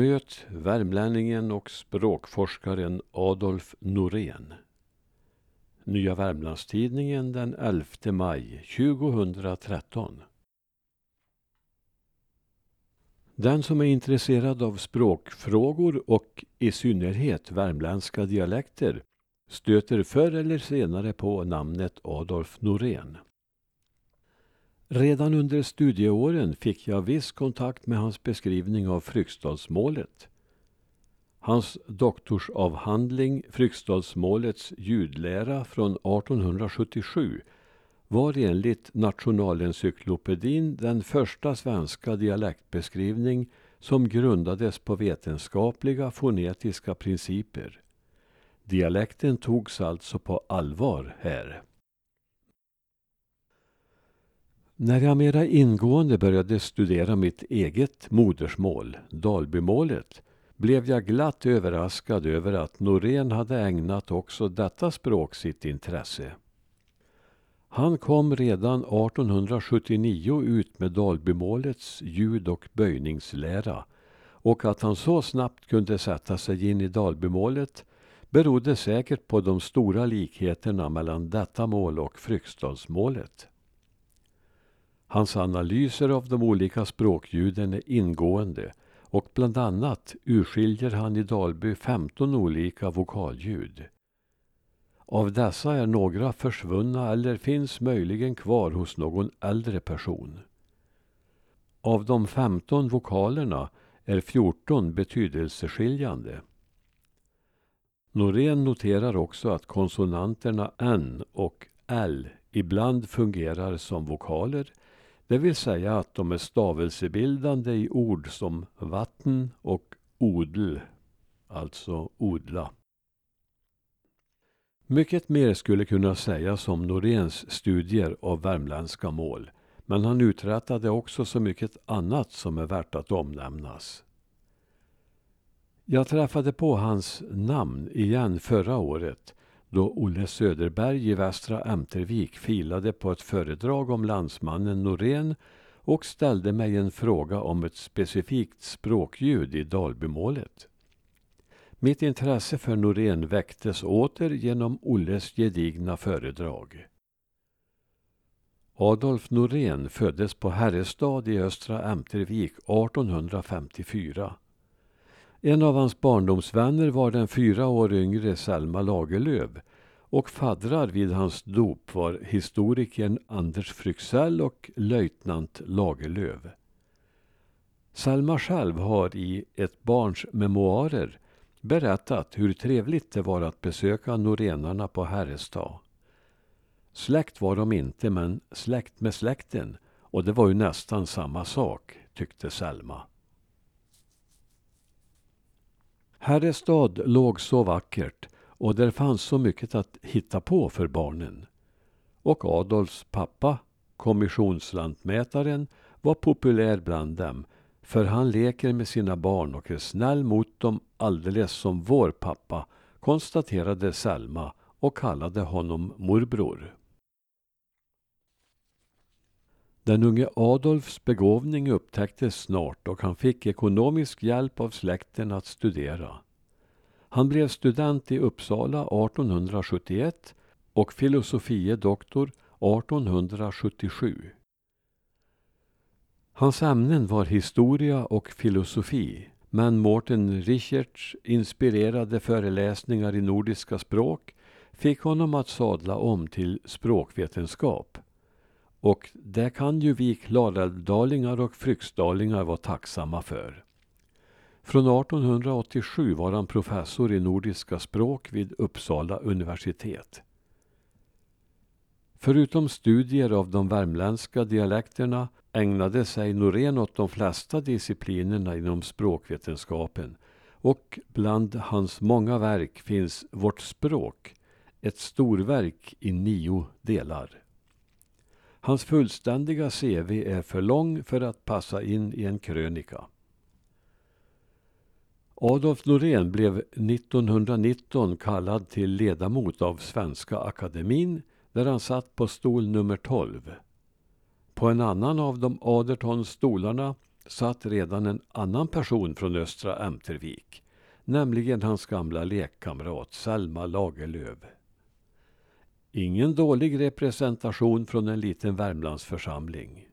Möt värmlänningen och språkforskaren Adolf Norén. Nya Värmlandstidningen den 11 maj 2013. Den som är intresserad av språkfrågor och i synnerhet värmländska dialekter stöter förr eller senare på namnet Adolf Norén. Redan under studieåren fick jag viss kontakt med hans beskrivning av Fryksdalsmålet. Hans doktorsavhandling Fryksdalsmålets ljudlära från 1877 var enligt Nationalencyklopedin den första svenska dialektbeskrivning som grundades på vetenskapliga fonetiska principer. Dialekten togs alltså på allvar här. När jag mera ingående började studera mitt eget modersmål, Dalbymålet, blev jag glatt överraskad över att Norén hade ägnat också detta språk sitt intresse. Han kom redan 1879 ut med Dalbymålets ljud och böjningslära och att han så snabbt kunde sätta sig in i Dalbymålet berodde säkert på de stora likheterna mellan detta mål och Fryksdalsmålet. Hans analyser av de olika språkljuden är ingående och bland annat urskiljer han i Dalby 15 olika vokalljud. Av dessa är några försvunna eller finns möjligen kvar hos någon äldre person. Av de 15 vokalerna är 14 betydelseskiljande. Norén noterar också att konsonanterna N och L ibland fungerar som vokaler det vill säga att de är stavelsebildande i ord som vatten och odl, alltså odla. Mycket mer skulle kunna sägas om Noréns studier av värmländska mål, men han uträttade också så mycket annat som är värt att omnämnas. Jag träffade på hans namn igen förra året då Olle Söderberg i Västra Ämtervik filade på ett föredrag om landsmannen Norén och ställde mig en fråga om ett specifikt språkljud i Dalbymålet. Mitt intresse för Norén väcktes åter genom Olles gedigna föredrag. Adolf Norén föddes på Herrestad i Östra Ämtervik 1854. En av hans barndomsvänner var den fyra år yngre Selma Lagerlöf och faddrar vid hans dop var historikern Anders Fryxell och löjtnant Lagerlöf. Selma själv har i ett barns memoarer berättat hur trevligt det var att besöka norenarna på Herrestad. Släkt var de inte, men släkt med släkten och det var ju nästan samma sak, tyckte Selma. Herrestad låg så vackert och där fanns så mycket att hitta på för barnen. Och Adolfs pappa, kommissionslantmätaren, var populär bland dem för han leker med sina barn och är snäll mot dem alldeles som vår pappa, konstaterade Selma och kallade honom morbror. Den unge Adolfs begåvning upptäcktes snart och han fick ekonomisk hjälp av släkten att studera. Han blev student i Uppsala 1871 och filosofie doktor 1877. Hans ämnen var historia och filosofi men Mårten Richards inspirerade föreläsningar i nordiska språk fick honom att sadla om till språkvetenskap. Och det kan ju vi klarälvdalingar och fryksdalingar vara tacksamma för. Från 1887 var han professor i nordiska språk vid Uppsala universitet. Förutom studier av de värmländska dialekterna ägnade sig Norén åt de flesta disciplinerna inom språkvetenskapen och bland hans många verk finns Vårt språk, ett storverk i nio delar. Hans fullständiga CV är för lång för att passa in i en krönika. Adolf Norén blev 1919 kallad till ledamot av Svenska Akademin där han satt på stol nummer 12. På en annan av de 18 stolarna satt redan en annan person från Östra Ämtervik, nämligen hans gamla lekkamrat Selma Lagerlöf. Ingen dålig representation från en liten Värmlandsförsamling.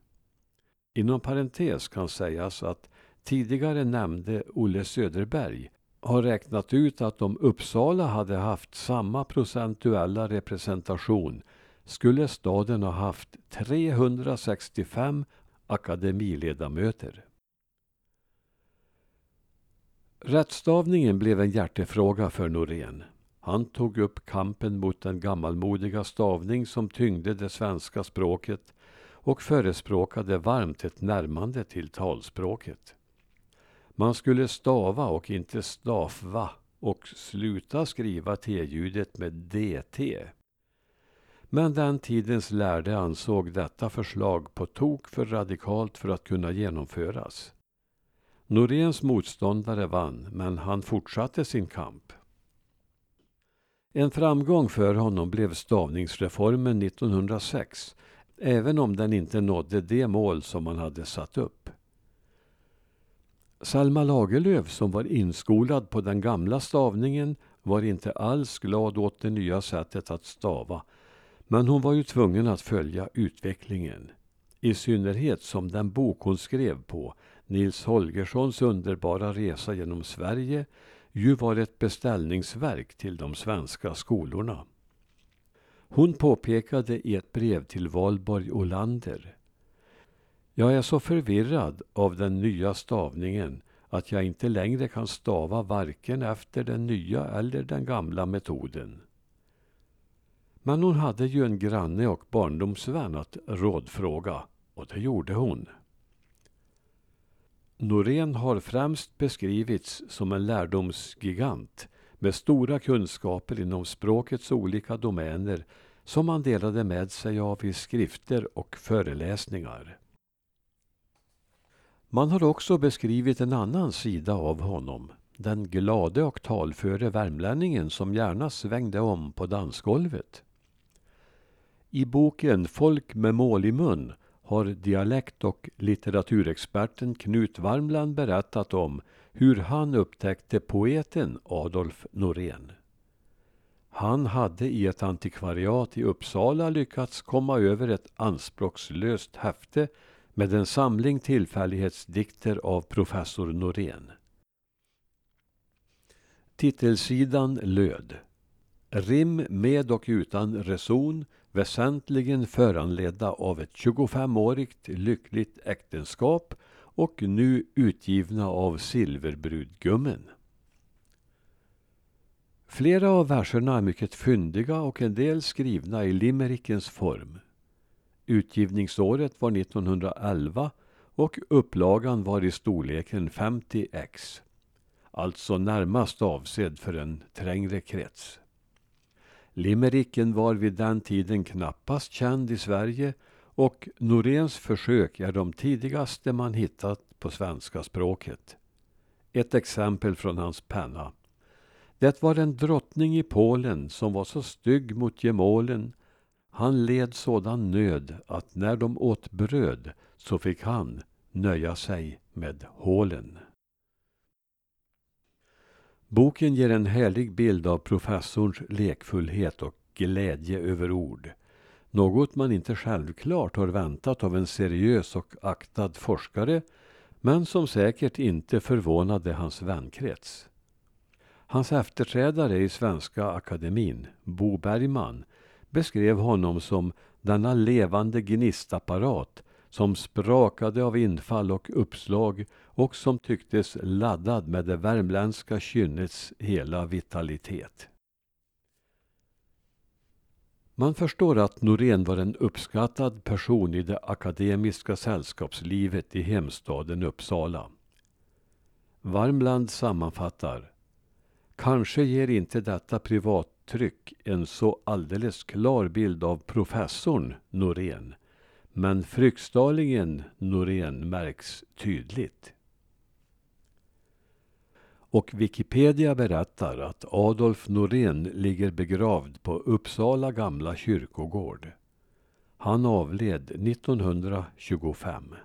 Inom parentes kan sägas att tidigare nämnde Olle Söderberg har räknat ut att om Uppsala hade haft samma procentuella representation skulle staden ha haft 365 akademiledamöter. Rättstavningen blev en hjärtefråga för Norén. Han tog upp kampen mot den gammalmodiga stavning som tyngde det svenska språket och förespråkade varmt ett närmande till talspråket. Man skulle stava och inte stafva och sluta skriva t-ljudet med dt. Men den tidens lärde ansåg detta förslag på tok för radikalt för att kunna genomföras. Noréns motståndare vann, men han fortsatte sin kamp. En framgång för honom blev stavningsreformen 1906, även om den inte nådde det mål som man hade satt upp. Salma Lagerlöf, som var inskolad på den gamla stavningen, var inte alls glad åt det nya sättet att stava. Men hon var ju tvungen att följa utvecklingen. I synnerhet som den bok hon skrev på, Nils Holgerssons underbara resa genom Sverige, ju var ett beställningsverk till de svenska skolorna. Hon påpekade i ett brev till Valborg Olander jag är så förvirrad av den nya stavningen att jag inte längre kan stava varken efter den nya eller den gamla metoden. Men hon hade ju en granne och barndomsvän att rådfråga och det gjorde hon. Norén har främst beskrivits som en lärdomsgigant med stora kunskaper inom språkets olika domäner som han delade med sig av i skrifter och föreläsningar. Man har också beskrivit en annan sida av honom. Den glade och talföre värmlänningen som gärna svängde om på dansgolvet. I boken Folk med mål i mun har dialekt och litteraturexperten Knut Warmland berättat om hur han upptäckte poeten Adolf Norén. Han hade i ett antikvariat i Uppsala lyckats komma över ett anspråkslöst häfte med en samling tillfällighetsdikter av professor Norén. Titelsidan löd Rim med och utan reson väsentligen föranledda av ett 25-årigt lyckligt äktenskap och nu utgivna av Silverbrudgummen. Flera av verserna är mycket fyndiga och en del skrivna i limerickens form. Utgivningsåret var 1911 och upplagan var i storleken 50 ex. Alltså närmast avsedd för en trängre krets. Limericken var vid den tiden knappast känd i Sverige och Noréns försök är de tidigaste man hittat på svenska språket. Ett exempel från hans penna. Det var en drottning i Polen som var så stygg mot gemålen han led sådan nöd att när de åt bröd så fick han nöja sig med hålen. Boken ger en härlig bild av professorns lekfullhet och glädje över ord. Något man inte självklart har väntat av en seriös och aktad forskare men som säkert inte förvånade hans vänkrets. Hans efterträdare i Svenska Akademin, Bo Bergman, beskrev honom som denna levande gnistapparat som sprakade av infall och uppslag och som tycktes laddad med det värmländska kynnets hela vitalitet. Man förstår att Norén var en uppskattad person i det akademiska sällskapslivet i hemstaden Uppsala. Varmland sammanfattar Kanske ger inte detta privattryck en så alldeles klar bild av professorn Norén. Men Fryksdalingen Norén märks tydligt. Och Wikipedia berättar att Adolf Norén ligger begravd på Uppsala gamla kyrkogård. Han avled 1925.